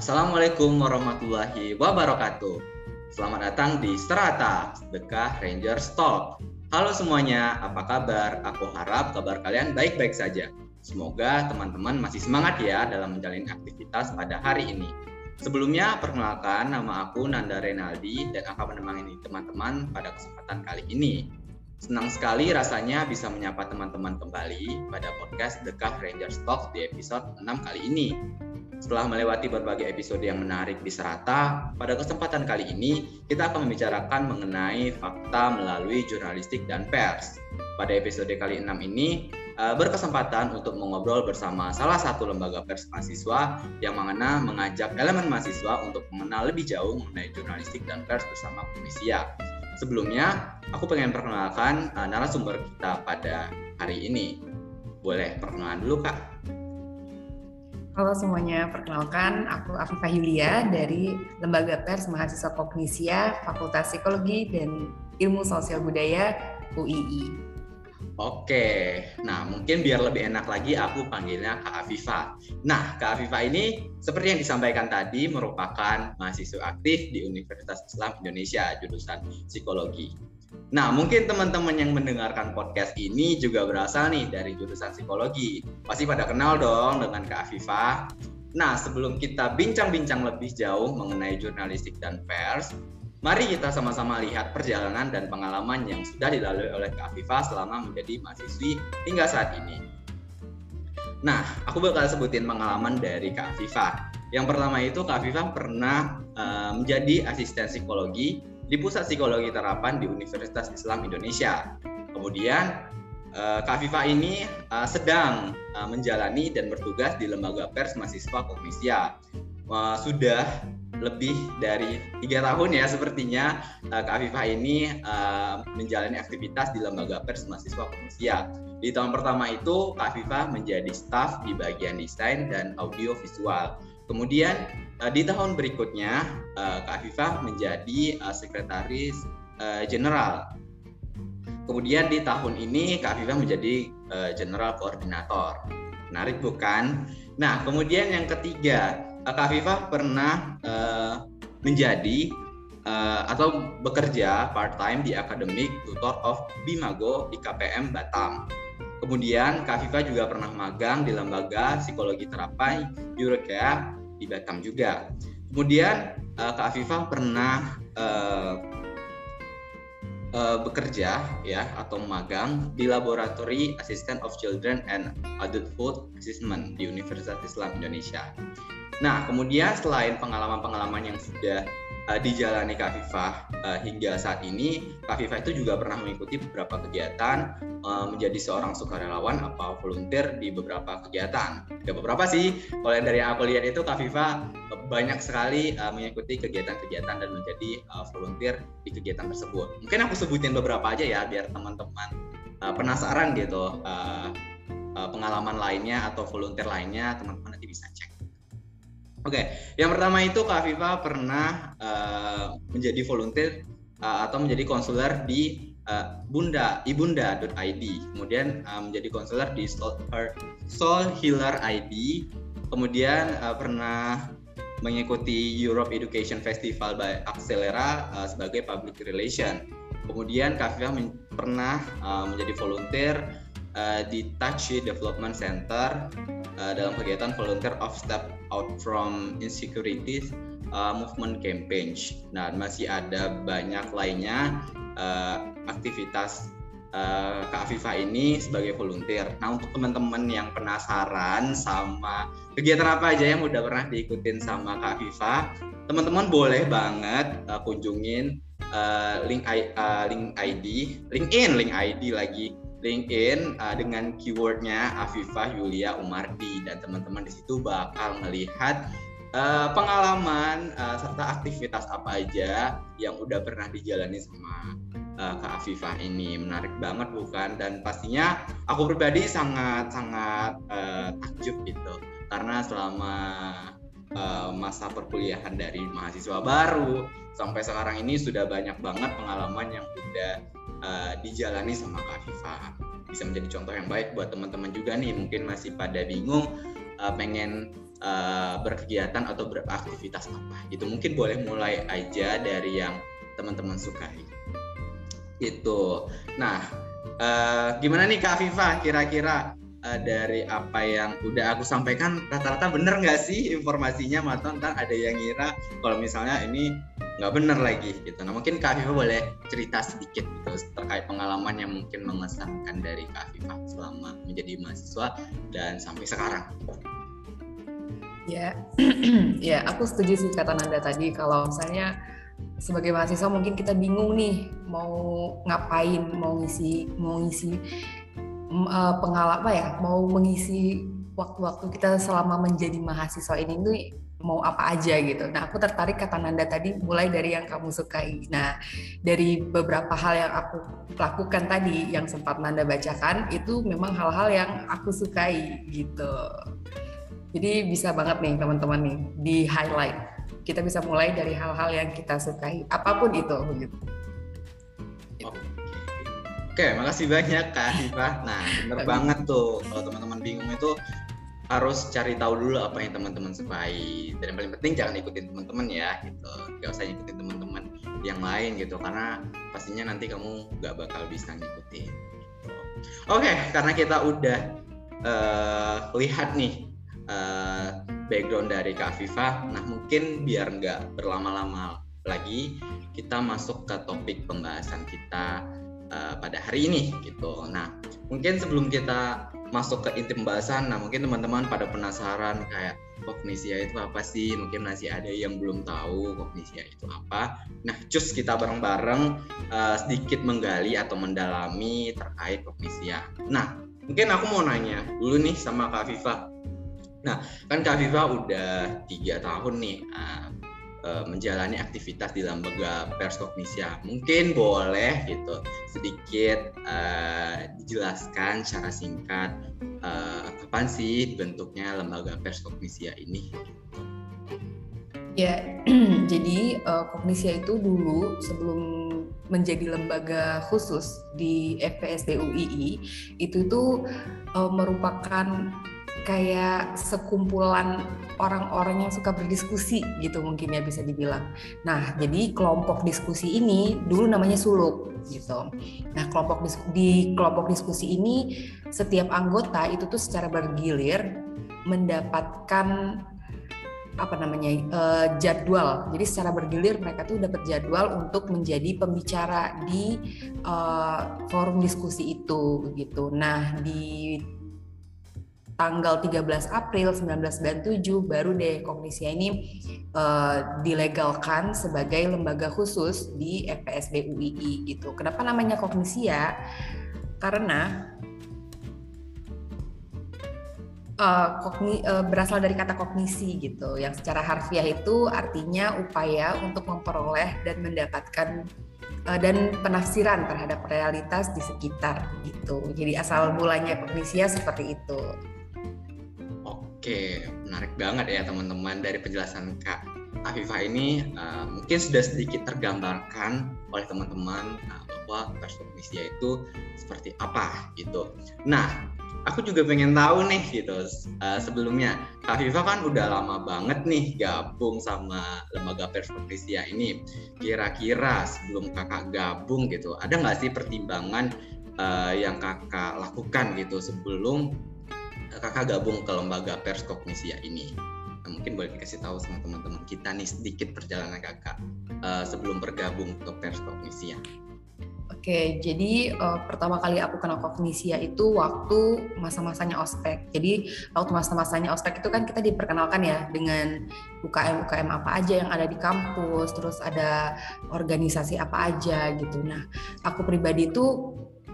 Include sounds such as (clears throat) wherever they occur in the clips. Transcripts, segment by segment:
Assalamualaikum warahmatullahi wabarakatuh. Selamat datang di Strata, Dekah Rangers Talk. Halo semuanya, apa kabar? Aku harap kabar kalian baik-baik saja. Semoga teman-teman masih semangat ya dalam menjalani aktivitas pada hari ini. Sebelumnya, perkenalkan nama aku Nanda Renaldi dan akan menemani teman-teman pada kesempatan kali ini. Senang sekali rasanya bisa menyapa teman-teman kembali pada podcast Dekah Rangers Talk di episode 6 kali ini. Setelah melewati berbagai episode yang menarik di Serata, pada kesempatan kali ini kita akan membicarakan mengenai fakta melalui jurnalistik dan pers. Pada episode kali 6 ini, eh, berkesempatan untuk mengobrol bersama salah satu lembaga pers mahasiswa yang mana mengajak elemen mahasiswa untuk mengenal lebih jauh mengenai jurnalistik dan pers bersama Komisia. Sebelumnya, aku pengen perkenalkan uh, narasumber kita pada hari ini. Boleh perkenalan dulu, Kak? Halo semuanya, perkenalkan aku Afifah Yulia dari Lembaga Pers Mahasiswa Kognisia, Fakultas Psikologi dan Ilmu Sosial Budaya UII. Oke, nah mungkin biar lebih enak lagi aku panggilnya Kak Afifah. Nah, Kak Afifah ini seperti yang disampaikan tadi merupakan mahasiswa aktif di Universitas Islam Indonesia jurusan Psikologi. Nah, mungkin teman-teman yang mendengarkan podcast ini juga berasal nih dari jurusan psikologi. Pasti pada kenal dong dengan Kak Afifa. Nah, sebelum kita bincang-bincang lebih jauh mengenai jurnalistik dan pers, mari kita sama-sama lihat perjalanan dan pengalaman yang sudah dilalui oleh Kak Afifa selama menjadi mahasiswi hingga saat ini. Nah, aku bakal sebutin pengalaman dari Kak Afifa. Yang pertama itu Kak Afifa pernah uh, menjadi asisten psikologi di Pusat Psikologi Terapan di Universitas Islam Indonesia. Kemudian uh, Kak Viva ini uh, sedang uh, menjalani dan bertugas di Lembaga Pers Mahasiswa Komisia. Sudah lebih dari tiga tahun ya sepertinya Kak Viva ini menjalani aktivitas di Lembaga Pers Mahasiswa Komisia. Di tahun pertama itu Kak Viva menjadi staf di bagian desain dan audio visual. Kemudian uh, di tahun berikutnya uh, Kak Afifah menjadi uh, sekretaris uh, jenderal. Kemudian di tahun ini Kak Afifah menjadi general koordinator. Menarik bukan? Nah, kemudian yang ketiga, uh, Kak Afifah pernah menjadi atau bekerja part time di akademik tutor of Bimago di KPM Batam. Kemudian Kak Afifah juga pernah magang di lembaga psikologi terapai Eurocare di Batam juga. Kemudian uh, Kak Afifah pernah uh, uh, bekerja ya atau magang di Laboratory Assistant of Children and Adulthood Assessment di Universitas Islam Indonesia. Nah, kemudian selain pengalaman-pengalaman yang sudah uh, dijalani Kak Fifah uh, hingga saat ini, Kak Fifah itu juga pernah mengikuti beberapa kegiatan uh, menjadi seorang sukarelawan atau volunteer di beberapa kegiatan. Ada beberapa sih, kalau yang dari aku lihat itu Kak Fifah banyak sekali mengikuti kegiatan-kegiatan dan menjadi volunteer di kegiatan tersebut. Mungkin aku sebutin beberapa aja ya biar teman-teman penasaran gitu uh, pengalaman lainnya atau volunteer lainnya teman-teman nanti bisa cek. Oke, okay. yang pertama itu Kak Viva pernah uh, menjadi volunteer uh, atau menjadi konselor di uh, Bunda ibunda.id. Kemudian uh, menjadi konselor di Soul, Soul Healer ID. Kemudian uh, pernah mengikuti Europe Education Festival by Accelera uh, sebagai public relation. Kemudian Kak Viva pernah uh, menjadi volunteer uh, di Touch Development Center uh, dalam kegiatan volunteer of step out from insecurities uh, movement campaign. Nah, masih ada banyak lainnya uh, aktivitas uh, Kak Afifa ini sebagai volunteer. Nah, untuk teman-teman yang penasaran sama kegiatan apa aja yang udah pernah diikutin sama Kak Afifa, teman-teman boleh banget uh, kunjungin uh, link, uh, link ID, LinkedIn, link ID lagi LinkedIn uh, dengan keywordnya Afifah Yulia Umardi. Dan teman-teman di situ bakal melihat uh, pengalaman uh, serta aktivitas apa aja yang udah pernah dijalani sama uh, Kak Afifah ini. Menarik banget bukan? Dan pastinya aku pribadi sangat sangat uh, takjub gitu. Karena selama uh, masa perkuliahan dari mahasiswa baru sampai sekarang ini sudah banyak banget pengalaman yang udah uh, dijalani sama Kak Viva. Bisa menjadi contoh yang baik buat teman-teman juga nih mungkin masih pada bingung uh, pengen uh, berkegiatan atau beraktivitas apa. Itu mungkin boleh mulai aja dari yang teman-teman sukai. Itu. Nah uh, gimana nih kak Viva? Kira-kira uh, dari apa yang udah aku sampaikan rata-rata bener nggak sih informasinya Maton ntar ada yang ngira kalau misalnya ini nggak bener lagi gitu. Nah mungkin Kak Viva boleh cerita sedikit gitu terkait pengalaman yang mungkin mengesankan dari Kak Viva selama menjadi mahasiswa dan sampai sekarang. Ya (clears throat) ya aku setuju sih kata Nanda tadi. Kalau misalnya sebagai mahasiswa mungkin kita bingung nih mau ngapain mau ngisi mau ngisi uh, pengalaman ya mau mengisi waktu-waktu kita selama menjadi mahasiswa ini tuh mau apa aja gitu. Nah, aku tertarik kata Nanda tadi mulai dari yang kamu sukai. Nah, dari beberapa hal yang aku lakukan tadi yang sempat Nanda bacakan itu memang hal-hal yang aku sukai gitu. Jadi bisa banget nih teman-teman nih di highlight. Kita bisa mulai dari hal-hal yang kita sukai, apa pun itu gitu. Oke, makasih banyak Kak Hifah. Nah, bener banget tuh. Kalau teman-teman bingung itu harus cari tahu dulu apa yang teman-teman sukai. Dan yang paling penting jangan ikutin teman-teman ya, gitu. Gak usah ikutin teman-teman yang lain gitu, karena pastinya nanti kamu gak bakal bisa ngikutin. Gitu. Oke, karena kita udah uh, lihat nih uh, background dari Kak Viva, nah mungkin biar nggak berlama-lama lagi, kita masuk ke topik pembahasan kita uh, pada hari ini gitu. Nah, mungkin sebelum kita masuk ke inti pembahasan, nah mungkin teman-teman pada penasaran kayak kognisia itu apa sih? Mungkin masih ada yang belum tahu kognisia itu apa. Nah, cus kita bareng-bareng uh, sedikit menggali atau mendalami terkait kognisia. Nah, mungkin aku mau nanya dulu nih sama Kak Viva. Nah, kan Kak Viva udah tiga tahun nih uh, uh, menjalani aktivitas di lembaga pers kognisia. Mungkin boleh gitu sedikit uh, dijelaskan secara singkat uh, kapan sih bentuknya lembaga pers kognisia ini? Ya, (clears throat) jadi uh, Kognisia itu dulu sebelum menjadi lembaga khusus di FPSD UII itu tuh uh, merupakan kayak sekumpulan orang-orang yang suka berdiskusi gitu mungkin ya bisa dibilang. Nah, jadi kelompok diskusi ini dulu namanya suluk gitu. Nah, kelompok di kelompok diskusi ini setiap anggota itu tuh secara bergilir mendapatkan apa namanya uh, jadwal. Jadi secara bergilir mereka tuh dapat jadwal untuk menjadi pembicara di uh, forum diskusi itu gitu. Nah, di tanggal 13 April 1997 baru deh Kognisia ini uh, dilegalkan sebagai lembaga khusus di FPSB UII gitu. Kenapa namanya Kognisia? Karena uh, kogni, uh, berasal dari kata kognisi gitu, yang secara harfiah itu artinya upaya untuk memperoleh dan mendapatkan dan penafsiran terhadap realitas di sekitar gitu. Jadi asal mulanya kognisia seperti itu. Oke, menarik banget ya teman-teman dari penjelasan Kak Afifah ini uh, mungkin sudah sedikit tergambarkan oleh teman-teman uh, bahwa perspektifnya itu seperti apa gitu. Nah, aku juga pengen tahu nih gitu uh, sebelumnya Kak Afifah kan udah lama banget nih gabung sama lembaga perspektifnya ini. Kira-kira sebelum kakak gabung gitu, ada nggak sih pertimbangan uh, yang kakak lakukan gitu sebelum kakak gabung ke lembaga pers kognisia ini. Nah, mungkin boleh dikasih tahu sama teman-teman kita nih sedikit perjalanan kakak uh, sebelum bergabung ke pers kognisia. Oke, jadi uh, pertama kali aku kenal kognisia itu waktu masa-masanya ospek. Jadi waktu masa-masanya ospek itu kan kita diperkenalkan ya dengan UKM UKM apa aja yang ada di kampus, terus ada organisasi apa aja gitu. Nah, aku pribadi itu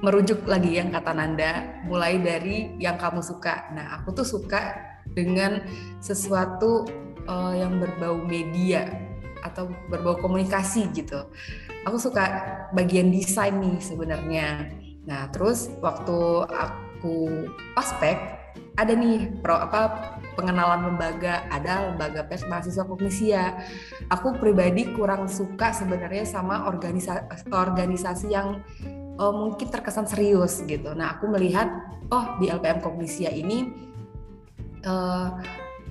merujuk lagi yang kata Nanda, mulai dari yang kamu suka. Nah, aku tuh suka dengan sesuatu uh, yang berbau media atau berbau komunikasi gitu. Aku suka bagian desain nih sebenarnya. Nah, terus waktu aku paspek ada nih pro apa pengenalan lembaga, ada lembaga pers mahasiswa kognisia. Aku pribadi kurang suka sebenarnya sama organisasi organisasi yang uh, mungkin terkesan serius gitu. Nah, aku melihat oh di LPM Kognisia ini uh,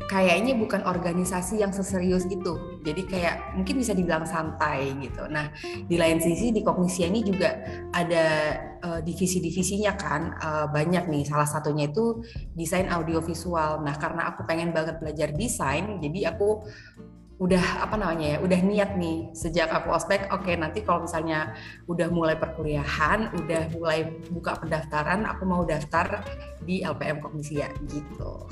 kayaknya bukan organisasi yang seserius itu. Jadi kayak mungkin bisa dibilang santai gitu. Nah, di lain sisi di Kognisia ini juga ada uh, divisi-divisinya kan uh, banyak nih. Salah satunya itu desain audiovisual. Nah, karena aku pengen banget belajar desain, jadi aku udah apa namanya ya udah niat nih sejak aku ospek oke okay, nanti kalau misalnya udah mulai perkuliahan udah mulai buka pendaftaran aku mau daftar di LPM Kognisia gitu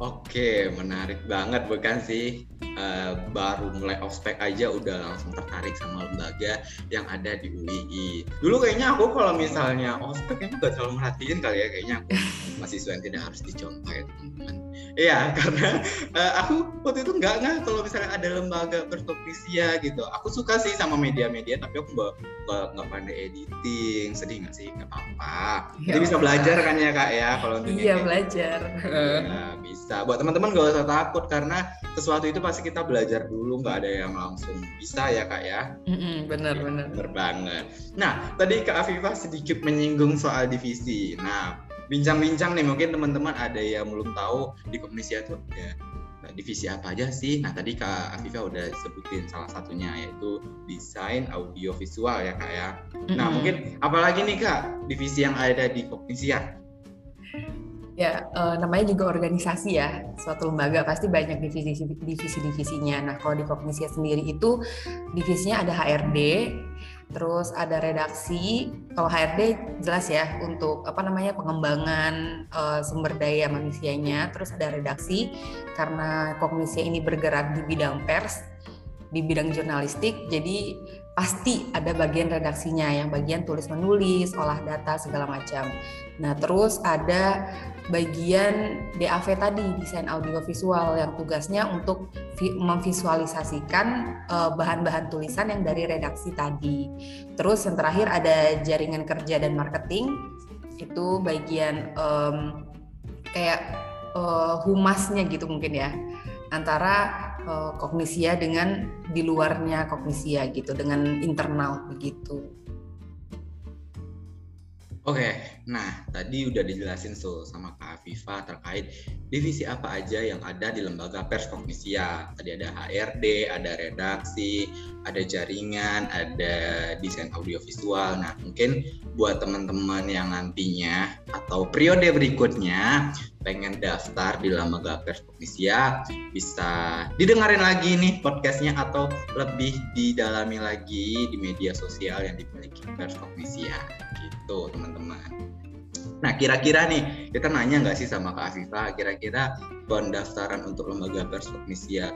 Oke, menarik banget bukan sih? Uh, baru mulai ospek aja udah langsung tertarik sama lembaga yang ada di UII. Dulu kayaknya aku kalau misalnya ospek kayaknya gak terlalu merhatiin kali ya, kayaknya aku mahasiswa yang tidak harus dicontoh ya teman-teman. Iya, (laughs) karena uh, aku waktu itu nggak nggak kalau misalnya ada lembaga pertopisia gitu. Aku suka sih sama media-media, tapi aku nggak nggak pandai editing. Sedih nggak sih? Nggak apa-apa. Jadi bisa belajar kan ya kak ya kalau untuk Iya belajar. Ya, bisa buat teman-teman gak usah takut karena sesuatu itu pasti kita belajar dulu nggak ada yang langsung bisa ya kak ya mm-hmm, benar ya, benar benar banget nah tadi kak Afifah sedikit menyinggung soal divisi nah bincang-bincang nih mungkin teman-teman ada yang belum tahu di komisi itu ya divisi apa aja sih? Nah tadi Kak Afifah udah sebutin salah satunya yaitu desain audio visual ya Kak ya. Mm-hmm. Nah mungkin apalagi nih Kak divisi yang ada di Kognisia? Ya, uh, namanya juga organisasi ya. Suatu lembaga pasti banyak divisi divisi-divisinya. Nah, kalau di Kognisia sendiri itu divisinya ada HRD, terus ada redaksi. Kalau HRD jelas ya untuk apa namanya pengembangan uh, sumber daya manusianya. Terus ada redaksi karena Kognisia ini bergerak di bidang pers, di bidang jurnalistik. Jadi pasti ada bagian redaksinya yang bagian tulis menulis, olah data segala macam. Nah, terus ada bagian DAV tadi, desain audiovisual yang tugasnya untuk memvisualisasikan uh, bahan-bahan tulisan yang dari redaksi tadi. Terus yang terakhir ada jaringan kerja dan marketing. Itu bagian um, kayak uh, humasnya gitu mungkin ya. Antara uh, kognisia dengan di luarnya kognisia gitu dengan internal begitu. Oke, nah tadi udah dijelasin tuh sama Kak Afifa terkait divisi apa aja yang ada di lembaga pers kognisia. Tadi ada HRD, ada redaksi, ada jaringan, ada desain audiovisual. Nah mungkin buat teman-teman yang nantinya atau periode berikutnya pengen daftar di lembaga pers kognisia bisa didengarin lagi nih podcastnya atau lebih didalami lagi di media sosial yang dimiliki pers kognisia gitu teman-teman. Nah kira-kira nih kita nanya nggak sih sama Kak Afifa kira-kira pendaftaran untuk lembaga pers kognisia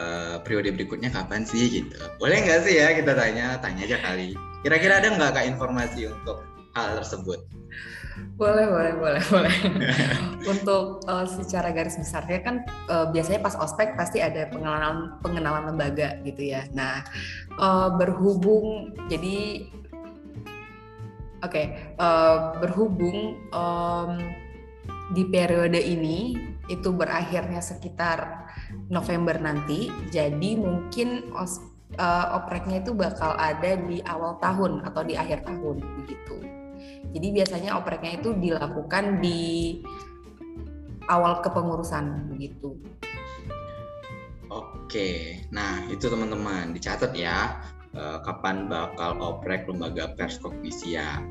uh, periode berikutnya kapan sih gitu? Boleh nggak sih ya kita tanya tanya aja kali. Kira-kira ada nggak kak informasi untuk hal tersebut? Boleh, boleh, boleh, boleh. (laughs) Untuk uh, secara garis besarnya kan uh, biasanya pas ospek pasti ada pengenalan pengenalan lembaga gitu ya. Nah, uh, berhubung jadi okay, uh, berhubung um, di periode ini itu berakhirnya sekitar November nanti, jadi mungkin os, uh, opreknya itu bakal ada di awal tahun atau di akhir tahun begitu. Jadi biasanya opreknya itu dilakukan di awal kepengurusan begitu. Oke, nah itu teman-teman dicatat ya eh, kapan bakal oprek lembaga pers kognisia.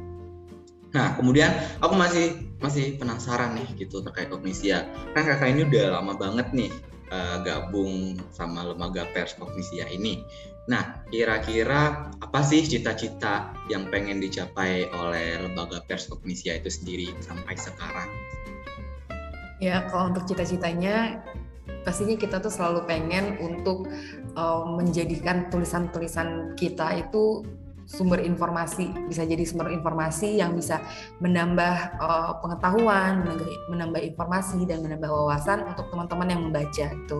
Nah kemudian aku masih masih penasaran nih gitu terkait kognisia. Kan kakak ini udah lama banget nih uh, gabung sama lembaga pers kognisia ini. Nah, kira-kira apa sih cita-cita yang pengen dicapai oleh lembaga pers kognisia itu sendiri sampai sekarang? Ya, kalau untuk cita-citanya pastinya kita tuh selalu pengen untuk uh, menjadikan tulisan-tulisan kita itu sumber informasi bisa jadi sumber informasi yang bisa menambah uh, pengetahuan menambah, menambah informasi dan menambah wawasan untuk teman-teman yang membaca itu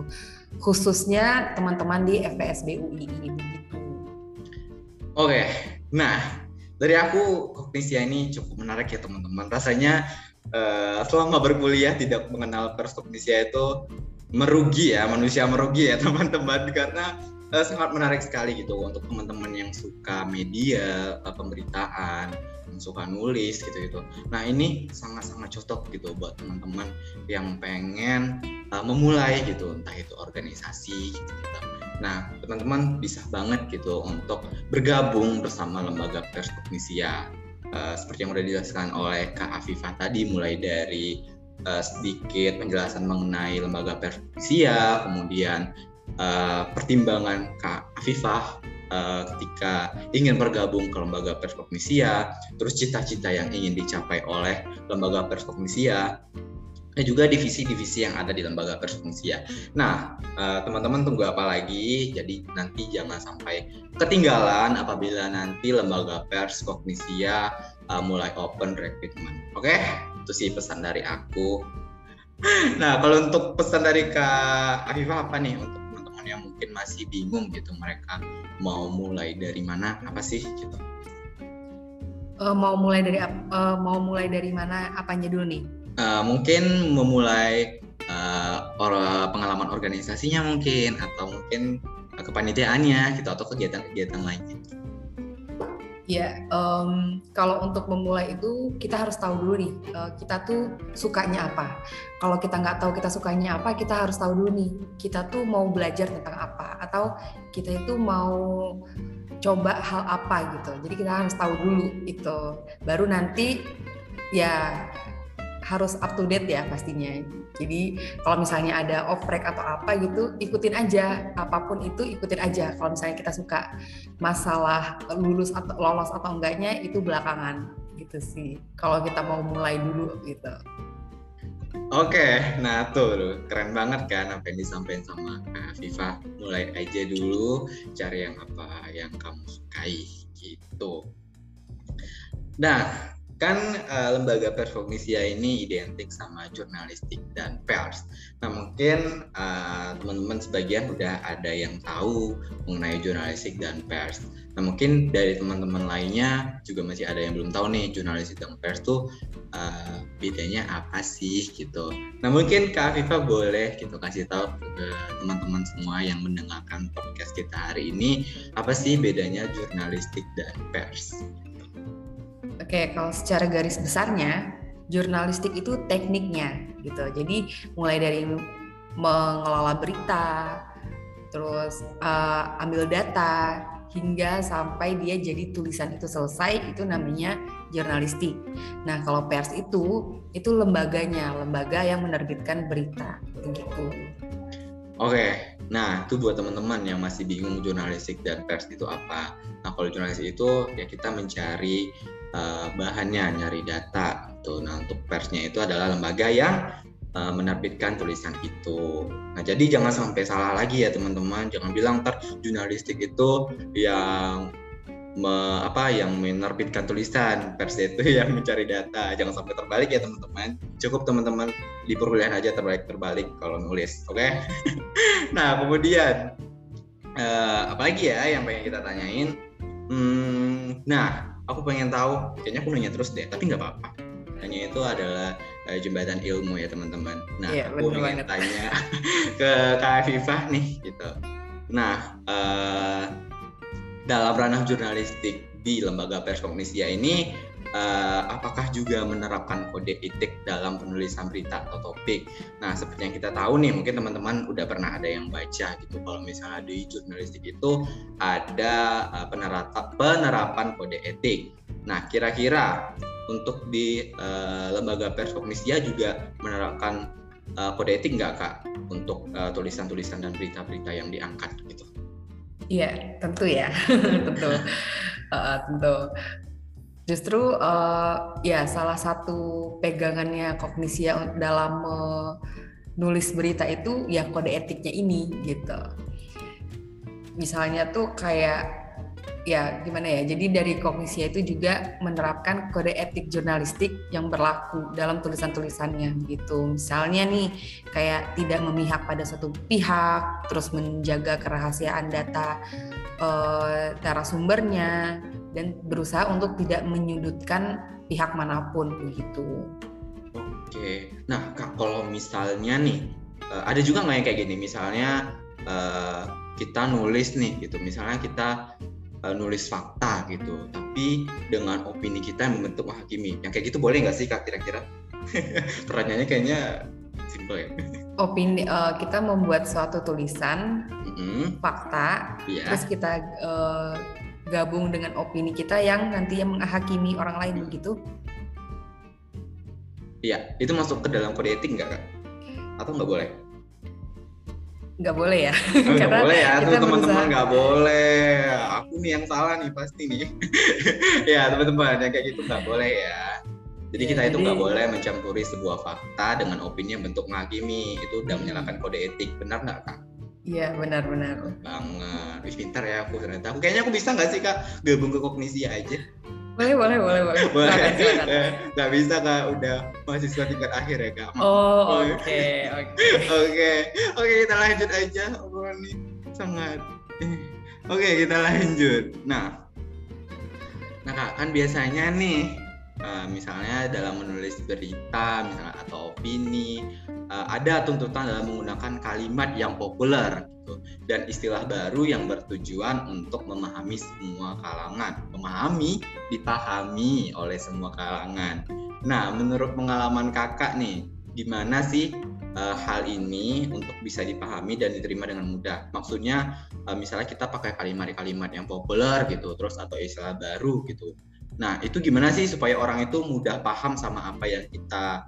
khususnya teman-teman di FPSB UI ini begitu. Oke, nah dari aku kognisia ini cukup menarik ya teman-teman. Rasanya uh, selama berkuliah tidak mengenal perskognisia itu merugi ya manusia merugi ya (laughs) teman-teman karena uh, sangat menarik sekali gitu untuk teman-teman yang suka media, uh, pemberitaan, yang suka nulis gitu gitu. Nah ini sangat-sangat cocok gitu buat teman-teman yang pengen uh, memulai gitu, entah itu organisasi gitu. gitu. Nah teman-teman bisa banget gitu untuk bergabung bersama lembaga pers Kognisia. Uh, seperti yang udah dijelaskan oleh Kak Afifah tadi, mulai dari uh, sedikit penjelasan mengenai lembaga Persia, kemudian uh, pertimbangan Kak Afifah uh, ketika ingin bergabung ke lembaga Perskognisia, terus cita-cita yang ingin dicapai oleh lembaga Perskognisia, dan juga divisi-divisi yang ada di lembaga Perskognisia. Nah, teman-teman tunggu apa lagi? Jadi nanti jangan sampai ketinggalan apabila nanti lembaga Perskognisia uh, mulai open recruitment. Oke? Okay? Itu sih pesan dari aku. (laughs) Nah kalau untuk pesan dari kak Afifah apa nih? Untuk teman-teman yang mungkin masih bingung gitu mereka mau mulai dari mana apa sih gitu? Uh, mau mulai dari uh, mau mulai dari mana apanya dulu nih? Uh, mungkin memulai uh, or pengalaman organisasinya mungkin atau mungkin kepanitiaannya gitu atau kegiatan-kegiatan lainnya Ya, um, kalau untuk memulai itu kita harus tahu dulu nih, uh, kita tuh sukanya apa. Kalau kita nggak tahu kita sukanya apa, kita harus tahu dulu nih, kita tuh mau belajar tentang apa, atau kita itu mau coba hal apa gitu. Jadi kita harus tahu dulu itu, baru nanti ya harus up to date ya pastinya. Jadi kalau misalnya ada oprek atau apa gitu, ikutin aja apa pun itu ikutin aja. Kalau misalnya kita suka masalah lulus atau lolos atau enggaknya itu belakangan gitu sih. Kalau kita mau mulai dulu gitu. Oke, nah tuh keren banget kan apa yang disampaikan sama Viva. Mulai aja dulu cari yang apa yang kamu sukai gitu. Nah, kan uh, lembaga performisia ini identik sama jurnalistik dan pers. Nah mungkin uh, teman-teman sebagian udah ada yang tahu mengenai jurnalistik dan pers. Nah mungkin dari teman-teman lainnya juga masih ada yang belum tahu nih jurnalistik dan pers tuh uh, bedanya apa sih gitu. Nah mungkin Kak Afifa boleh gitu kasih tahu ke teman-teman semua yang mendengarkan podcast kita hari ini apa sih bedanya jurnalistik dan pers. Oke, kalau secara garis besarnya, jurnalistik itu tekniknya gitu. Jadi mulai dari mengelola berita, terus uh, ambil data hingga sampai dia jadi tulisan itu selesai itu namanya jurnalistik. Nah, kalau pers itu itu lembaganya, lembaga yang menerbitkan berita begitu. Oke, nah itu buat teman-teman yang masih bingung jurnalistik dan pers itu apa. Nah, kalau jurnalistik itu ya kita mencari uh, bahannya, nyari data. Tuh, nah untuk persnya itu adalah lembaga yang uh, menerbitkan tulisan itu. Nah jadi jangan sampai salah lagi ya teman-teman. Jangan bilang ter jurnalistik itu yang me, apa yang menerbitkan tulisan, pers itu (laughs) yang mencari data. Jangan sampai terbalik ya teman-teman. Cukup teman-teman di perkuliahan aja terbalik terbalik kalau nulis, oke? Okay? (laughs) nah kemudian uh, apa lagi ya yang pengen kita tanyain? Hmm, nah aku pengen tahu kayaknya aku nanya terus deh tapi nggak apa-apa. Hanya itu adalah uh, jembatan ilmu ya teman-teman. Nah yeah, aku pengen banget. tanya (laughs) ke kak Viva nih gitu. Nah uh, dalam ranah jurnalistik di lembaga pers kognisia ini uh, apakah juga menerapkan kode etik dalam penulisan berita atau topik. Nah, seperti yang kita tahu nih, mungkin teman-teman udah pernah ada yang baca gitu. Kalau misalnya di jurnalistik itu ada uh, penerapan kode etik. Nah, kira-kira untuk di uh, lembaga pers kognisia juga menerapkan uh, kode etik nggak kak untuk tulisan-tulisan uh, dan berita-berita yang diangkat gitu? Iya, tentu ya, (laughs) tentu, uh, (laughs) tentu. Justru uh, ya salah satu pegangannya kognisia dalam menulis berita itu ya kode etiknya ini gitu. Misalnya tuh kayak ya gimana ya jadi dari kognisia itu juga menerapkan kode etik jurnalistik yang berlaku dalam tulisan-tulisannya gitu misalnya nih kayak tidak memihak pada satu pihak terus menjaga kerahasiaan data uh, narasumbernya dan berusaha untuk tidak menyudutkan pihak mana pun begitu. Oke. Nah kak kalau misalnya nih uh, ada juga nggak yang kayak gini? Misalnya uh, kita nulis nih gitu. Misalnya kita uh, nulis fakta gitu. Tapi dengan opini kita yang membentuk menghakimi. Yang kayak gitu boleh nggak sih kak kira-kira? (laughs) Pertanyaannya kayaknya simple ya. Opini uh, kita membuat suatu tulisan mm-hmm. fakta yeah. terus kita uh, gabung dengan opini kita yang nanti yang menghakimi orang lain begitu Iya, itu masuk ke dalam kode etik nggak kak? Atau nggak boleh? nggak boleh ya? Oh, (laughs) nggak boleh ya tuh teman-teman nggak boleh. Aku nih yang salah nih pasti nih. (laughs) Ya teman-teman yang kayak gitu nggak boleh ya. Jadi ya, kita itu nggak boleh mencampuri sebuah fakta dengan opini yang bentuk menghakimi. Itu udah menyalahkan kode etik. Benar nggak kak Iya benar-benar banget. Wih pintar ya aku ternyata. Aku kayaknya aku bisa nggak sih kak gabung ke kognisi aja? boleh boleh boleh boleh. (laughs) Boleh. Nggak bisa kak. Udah mahasiswa tingkat akhir ya kak. Oh oke oke. (laughs) Oke. Oke kita lanjut aja. Obrolan ini sangat oke okay, kita lanjut. Nah. Nah kak kan biasanya nih uh, misalnya dalam menulis berita misalnya atau opini uh, ada tuntutan dalam menggunakan kalimat yang populer gitu. Dan istilah baru yang bertujuan untuk memahami semua kalangan. Memahami dipahami oleh semua kalangan. Nah menurut pengalaman kakak nih gimana sih uh, hal ini untuk bisa dipahami dan diterima dengan mudah? Maksudnya uh, misalnya kita pakai kalimat-kalimat yang populer gitu terus atau istilah baru gitu. Nah itu gimana sih supaya orang itu mudah paham sama apa yang kita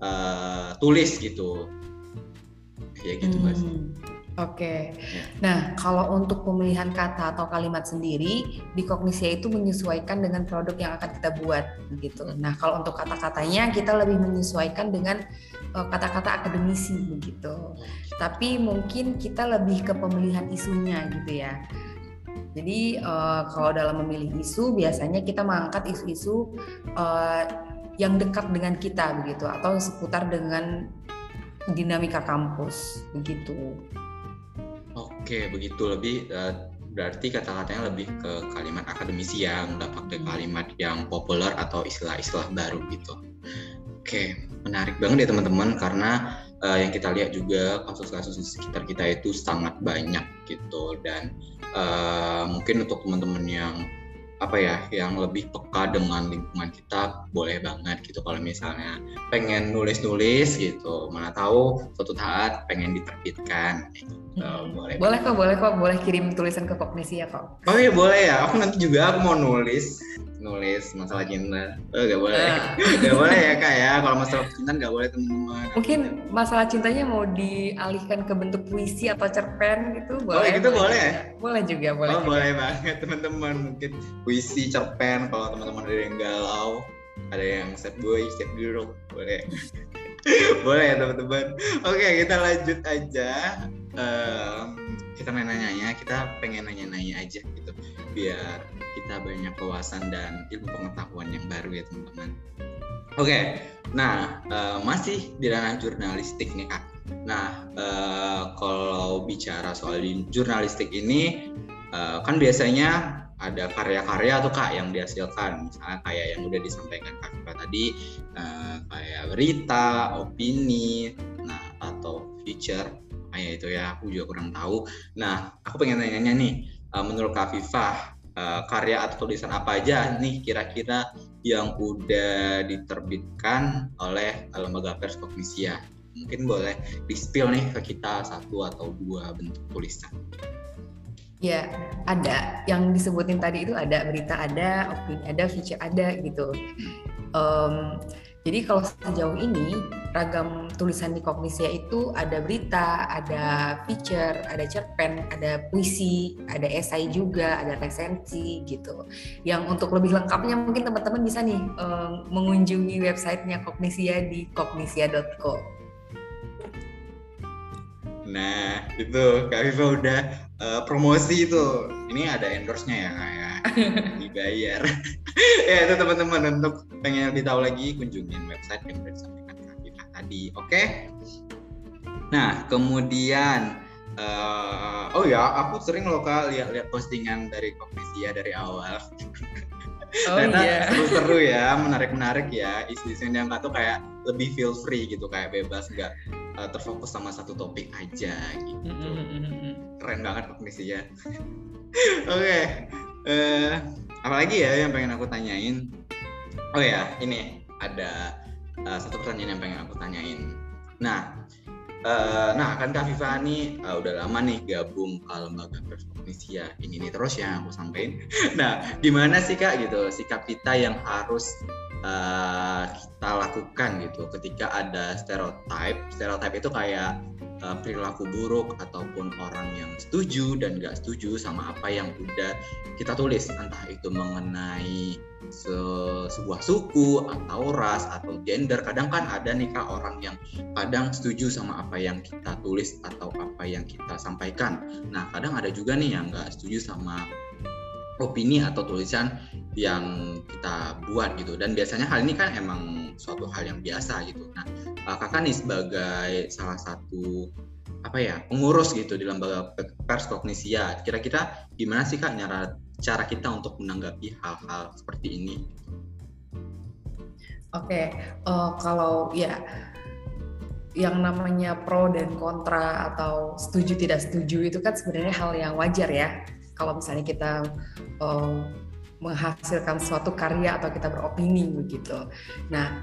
uh, tulis gitu ya gitu hmm. Oke. Ya. Nah, kalau untuk pemilihan kata atau kalimat sendiri, di kognisi itu menyesuaikan dengan produk yang akan kita buat, begitu. Nah, kalau untuk kata-katanya kita lebih menyesuaikan dengan uh, kata-kata akademisi, begitu. Tapi mungkin kita lebih ke pemilihan isunya, gitu ya. Jadi uh, kalau dalam memilih isu, biasanya kita mengangkat isu-isu uh, yang dekat dengan kita, begitu, atau seputar dengan dinamika kampus, begitu. Oke, begitu lebih uh, berarti kata-katanya lebih ke kalimat akademisi yang nggak pakai hmm. kalimat yang populer atau istilah-istilah baru gitu. Oke, menarik banget ya teman-teman karena uh, yang kita lihat juga kasus-kasus di sekitar kita itu sangat banyak gitu dan uh, mungkin untuk teman-teman yang apa ya yang lebih peka dengan lingkungan kita boleh banget gitu kalau misalnya pengen nulis-nulis gitu. Mana tahu suatu saat pengen diterbitkan gitu. hmm. boleh. Boleh kok boleh kok boleh kirim tulisan ke kognisi ya kok. Oh iya boleh ya. Aku nanti juga aku mau nulis nulis masalah cinta oh gak boleh. (laughs) Uh. gak boleh ya kak ya. Kalau masalah cinta gak boleh teman-teman. Mungkin masalah cintanya mau dialihkan ke bentuk puisi atau cerpen gitu boleh oh gitu boleh boleh, boleh juga boleh oh juga. boleh banget teman-teman. Mungkin puisi cerpen kalau teman-teman ada yang galau ada yang sad boy sad girl boleh (laughs) boleh ya teman-teman oke kita lanjut aja um, kita nanya-nanya kita pengen nanya-nanya aja gitu biar kita banyak kewasan dan ilmu pengetahuan yang baru ya teman-teman. Oke, okay. nah uh, masih di ranah jurnalistik nih kak. Nah uh, kalau bicara soal jurnalistik ini uh, kan biasanya ada karya-karya tuh kak yang dihasilkan, misalnya kayak yang udah disampaikan kak Kira tadi, uh, kayak berita, opini, nah atau feature kayak itu ya aku juga kurang tahu. Nah aku pengen nanya-nanya nih, uh, menurut Kak Fifah uh, karya atau tulisan apa aja nih kira-kira yang udah diterbitkan oleh lembaga pers Kognisia. Mungkin boleh di-spill nih ke kita satu atau dua bentuk tulisan. Ya, ada. Yang disebutin tadi itu ada berita ada, opini ada, feature ada gitu. Um, jadi kalau sejauh ini ragam tulisan di Kognisia itu ada berita, ada feature, ada cerpen, ada puisi, ada esai juga, ada resensi gitu. Yang untuk lebih lengkapnya mungkin teman-teman bisa nih um, mengunjungi websitenya Kognisia di kognisia.co. Nah, itu Kak Viva udah uh, promosi itu. Ini ada endorse-nya ya, kayak (laughs) dibayar. (laughs) ya itu teman-teman untuk pengen lebih tahu lagi kunjungin website yang sudah disampaikan Viva tadi. Oke. Okay? Nah, kemudian uh, oh ya, aku sering loh Kak lihat-lihat postingan dari Kognisia dari awal. (laughs) Oh iya. Seru-seru ya, menarik-menarik ya. Isu-isu yang tuh kayak lebih feel free gitu, kayak bebas nggak uh, terfokus sama satu topik aja gitu. Mm -hmm. Keren banget kognisinya (laughs) oke okay. uh, apalagi ya yang pengen aku tanyain oh ya ini ada uh, satu pertanyaan yang pengen aku tanyain nah Uh, nah kan Kak Viva ini uh, udah lama nih gabung ke lembaga perskognisia ini nih terus yang aku sampaikan. (laughs) Nah gimana sih Kak gitu sikap kita yang harus uh, kita lakukan gitu ketika ada stereotype. Stereotype itu kayak uh, perilaku buruk ataupun orang yang setuju dan gak setuju sama apa yang udah kita tulis. Entah itu mengenai se sebuah suku atau ras atau gender. Kadang kan ada nih kak orang yang kadang setuju sama apa yang kita tulis atau apa yang kita sampaikan. Nah kadang ada juga nih yang nggak setuju sama opini atau tulisan yang kita buat gitu dan biasanya hal ini kan emang suatu hal yang biasa gitu nah kakak nih sebagai salah satu apa ya pengurus gitu di lembaga pers kognisia kira-kira gimana sih kak nyara cara kita untuk menanggapi hal-hal seperti ini? Oke, okay. uh, eh, kalau ya yang namanya pro dan kontra atau setuju tidak setuju itu kan sebenarnya hal yang wajar ya. Kalau misalnya kita uh, menghasilkan suatu karya atau kita beropini begitu. Nah,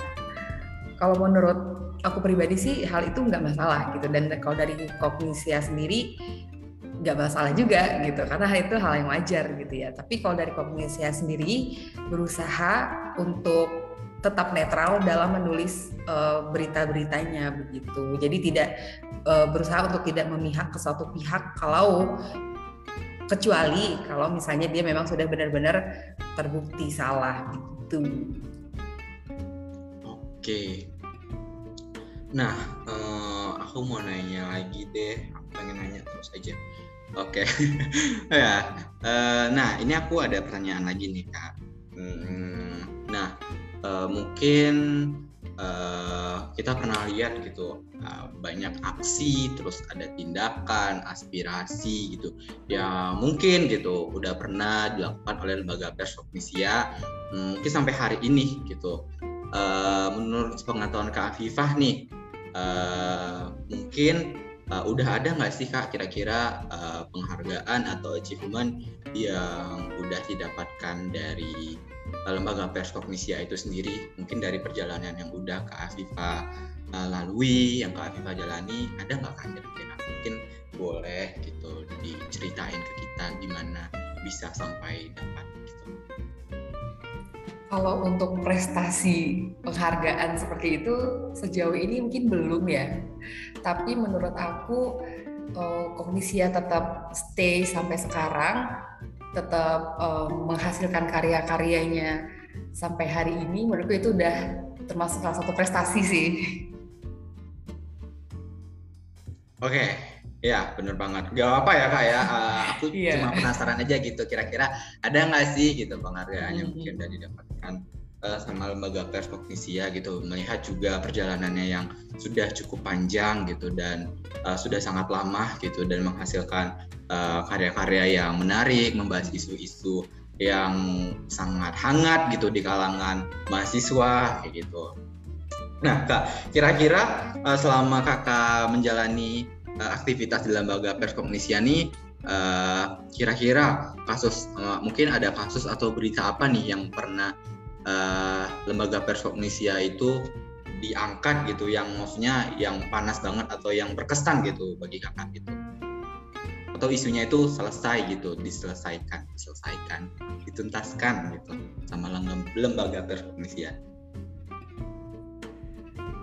kalau menurut aku pribadi sih hal itu nggak masalah gitu. Dan kalau dari kognisia sendiri nggak masalah juga gitu karena itu hal yang wajar gitu ya tapi kalau dari kognisia sendiri berusaha untuk tetap netral dalam menulis uh, berita-beritanya begitu jadi tidak uh, berusaha untuk tidak memihak ke suatu pihak kalau kecuali kalau misalnya dia memang sudah benar-benar terbukti salah gitu oke nah uh, aku mau nanya lagi deh aku pengen nanya terus aja Oke, okay. (laughs) ya. Uh, nah, ini aku ada pertanyaan lagi nih kak. Hmm, nah, uh, mungkin uh, kita pernah lihat gitu uh, banyak aksi, terus ada tindakan, aspirasi gitu. Ya mungkin gitu udah pernah dilakukan oleh lembaga pers Komisia, hmm, mungkin sampai hari ini gitu. Uh, menurut pengetahuan Kak Afifah nih, mungkin udah ada nggak sih kak kira-kira penghargaan atau achievement yang udah didapatkan dari lembaga pers kognisia itu sendiri mungkin dari perjalanan yang udah kak Afifa uh, lalui yang kak Afifa jalani ada nggak kak kira-kira? Mungkin boleh gitu diceritain ke kita gimana bisa sampai dapat gitu. Kalau untuk prestasi penghargaan seperti itu sejauh ini mungkin belum ya. Tapi menurut aku Komisia tetap stay sampai sekarang, tetap uh, menghasilkan karya-karyanya sampai hari ini menurutku itu udah termasuk salah satu prestasi sih. Oke, Ya, bener banget. Gak apa ya kak ya. Uh, aku yeah. cuma penasaran aja gitu. Kira-kira ada nggak sih gitu penghargaan yang mm -hmm. mungkin udah didapatkan sama lembaga pers kognisia gitu. Melihat juga perjalanannya yang sudah cukup panjang gitu dan uh, sudah sangat lama gitu dan menghasilkan karya-karya uh, yang menarik, membahas isu-isu yang sangat hangat gitu di kalangan mahasiswa kayak gitu. Nah, Kak, kira-kira uh, selama Kakak menjalani uh, aktivitas di lembaga pers komunisia ini uh, kira-kira kasus uh, mungkin ada kasus atau berita apa nih yang pernah uh, lembaga pers komunisia itu diangkat gitu yang maksudnya yang panas banget atau yang berkesan gitu bagi kakak gitu atau isunya itu selesai gitu diselesaikan diselesaikan dituntaskan gitu sama lembaga pers komunisia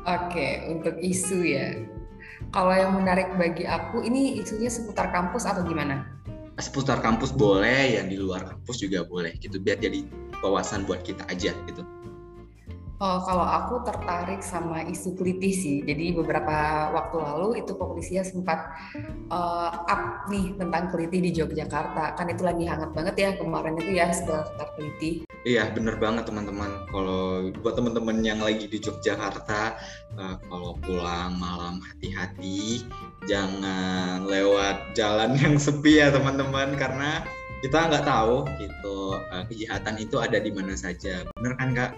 Oke, untuk isu ya. Kalau yang menarik bagi aku ini isunya seputar kampus atau gimana? Seputar kampus boleh, yang di luar kampus juga boleh gitu biar jadi wawasan buat kita aja gitu. Oh, kalau aku tertarik sama isu kelitih sih. Jadi beberapa waktu lalu itu Komunisia sempat uh, up nih tentang kelitih di Yogyakarta. Kan itu lagi hangat banget ya kemarin itu ya seputar kelitih. Iya, bener banget teman-teman. Kalau buat teman-teman yang lagi di Yogyakarta, uh, kalau pulang malam hati-hati, jangan lewat jalan yang sepi ya teman-teman, karena kita nggak tahu gitu uh, kejahatan itu ada di mana saja. Bener kan kak?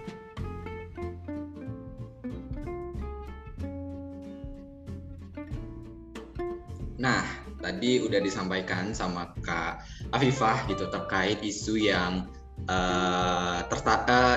Nah, tadi udah disampaikan sama Kak Afifah gitu terkait isu yang uh,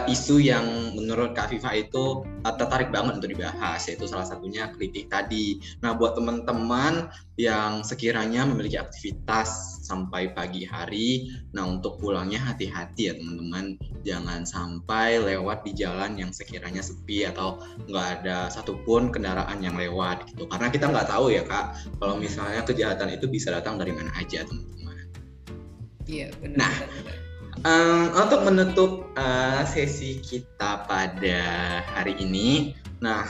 isu yang menurut Kak Viva itu uh, tertarik banget untuk dibahas yaitu salah satunya kritik tadi. Nah buat teman-teman yang sekiranya memiliki aktivitas sampai pagi hari, nah untuk pulangnya hati-hati ya teman-teman, jangan sampai lewat di jalan yang sekiranya sepi atau nggak ada satupun kendaraan yang lewat gitu. Karena kita nggak tahu ya kak, kalau misalnya kejahatan itu bisa datang dari mana aja teman-teman. Iya benar. Nah, benar Um, untuk menutup uh, sesi kita pada hari ini, nah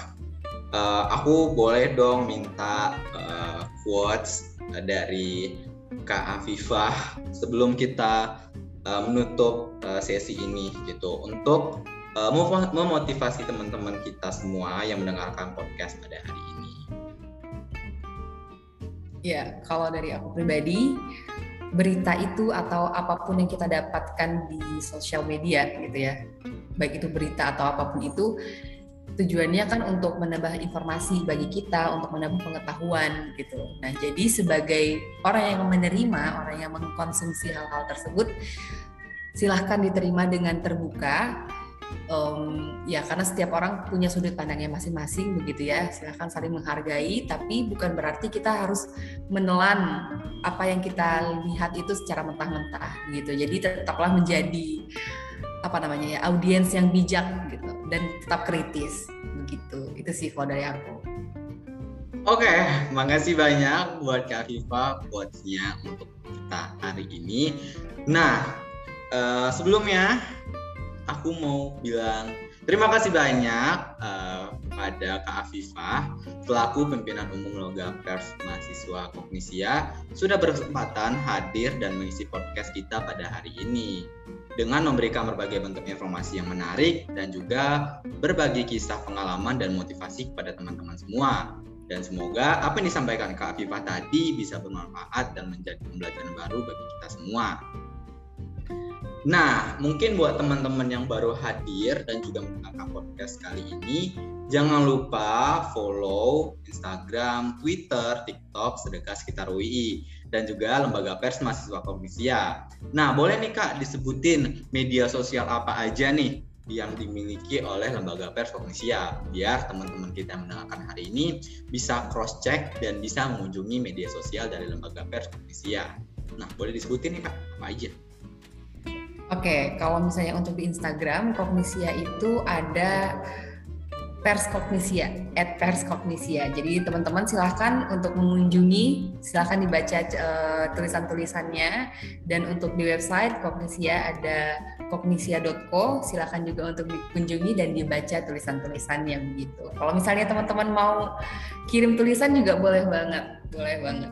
uh, aku boleh dong minta uh, quotes dari Kak Afifah sebelum kita uh, menutup uh, sesi ini gitu untuk uh, memotivasi teman-teman kita semua yang mendengarkan podcast pada hari ini. Ya, kalau dari aku pribadi, berita itu atau apa pun yang kita dapatkan di sosial media gitu ya. Baik itu berita atau apa pun itu tujuannya kan untuk menambah informasi bagi kita untuk menambah pengetahuan gitu. Nah jadi sebagai orang yang menerima orang yang mengkonsumsi hal-hal tersebut silahkan diterima dengan terbuka um, ya karena setiap orang punya sudut pandangnya masing-masing begitu ya. Silahkan saling menghargai tapi bukan berarti kita harus menelan apa yang kita lihat itu secara mentah-mentah gitu. Jadi tetaplah menjadi apa namanya ya audiens yang bijak gitu dan tetap kritis begitu. Itu sih kalau dari aku. Oke, okay, makasih banyak buat Kak Viva quotesnya untuk kita hari ini. Nah, uh, sebelumnya aku mau bilang terima kasih banyak uh, pada Kak Afifah selaku pimpinan umum Loga Pers Mahasiswa Kognisia sudah berkesempatan hadir dan mengisi podcast kita pada hari ini dengan memberikan berbagai bentuk informasi yang menarik dan juga berbagi kisah pengalaman dan motivasi kepada teman-teman semua. Dan semoga apa yang disampaikan Kak Afifah tadi bisa bermanfaat dan menjadi pembelajaran baru bagi kita semua. Nah, mungkin buat teman-teman yang baru hadir dan juga mendengarkan podcast kali ini, jangan lupa follow Instagram, Twitter, TikTok Sedekah Sekitar UI dan juga Lembaga Pers Mahasiswa Komisia. Nah, boleh nih Kak disebutin media sosial apa aja nih yang dimiliki oleh Lembaga Pers Komisia biar teman-teman kita yang mendengarkan hari ini bisa cross check dan bisa mengunjungi media sosial dari Lembaga Pers Komisia. Nah, boleh disebutin nih Kak, apa aja? Oke, okay, kalau misalnya untuk di Instagram, Kognisia itu ada Pers Kognisia, at Pers Kognisia. Jadi teman-teman silahkan untuk mengunjungi, silahkan dibaca uh, tulisan-tulisannya. Dan untuk di website Kognisia ada kognisia.co, silahkan juga untuk dikunjungi dan dibaca tulisan-tulisannya begitu. Kalau misalnya teman-teman mau kirim tulisan juga boleh banget, boleh banget.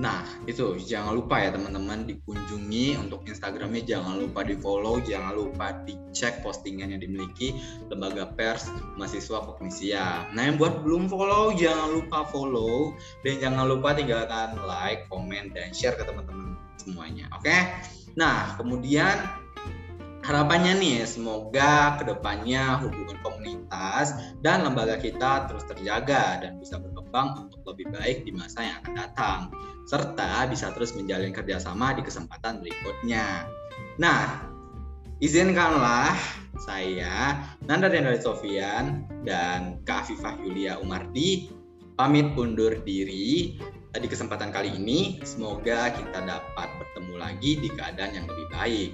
Nah, itu jangan lupa ya teman-teman dikunjungi untuk Instagramnya jangan lupa di follow, jangan lupa dicek postingan yang dimiliki lembaga pers mahasiswa Kognisia. Nah, yang buat belum follow jangan lupa follow dan jangan lupa tinggalkan like, komen dan share ke teman-teman semuanya. Oke? Nah, kemudian harapannya nih semoga ke depannya hubungan komunitas dan lembaga kita terus terjaga dan bisa berkembang untuk lebih baik di masa yang akan datang serta bisa terus menjalin kerjasama di kesempatan berikutnya. Nah, izinkanlah saya Nanda Dendra Sofian dan Kak Afifah Yulia Umardi pamit undur diri di kesempatan kali ini. Semoga kita dapat bertemu lagi di keadaan yang lebih baik.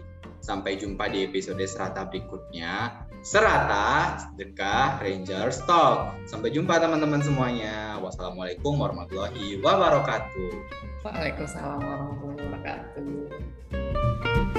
Sampai jumpa di episode serata berikutnya. Serata, Sedekah, Ranger, Stop. Sampai jumpa teman-teman semuanya. Wassalamualaikum warahmatullahi wabarakatuh. Waalaikumsalam warahmatullahi wabarakatuh.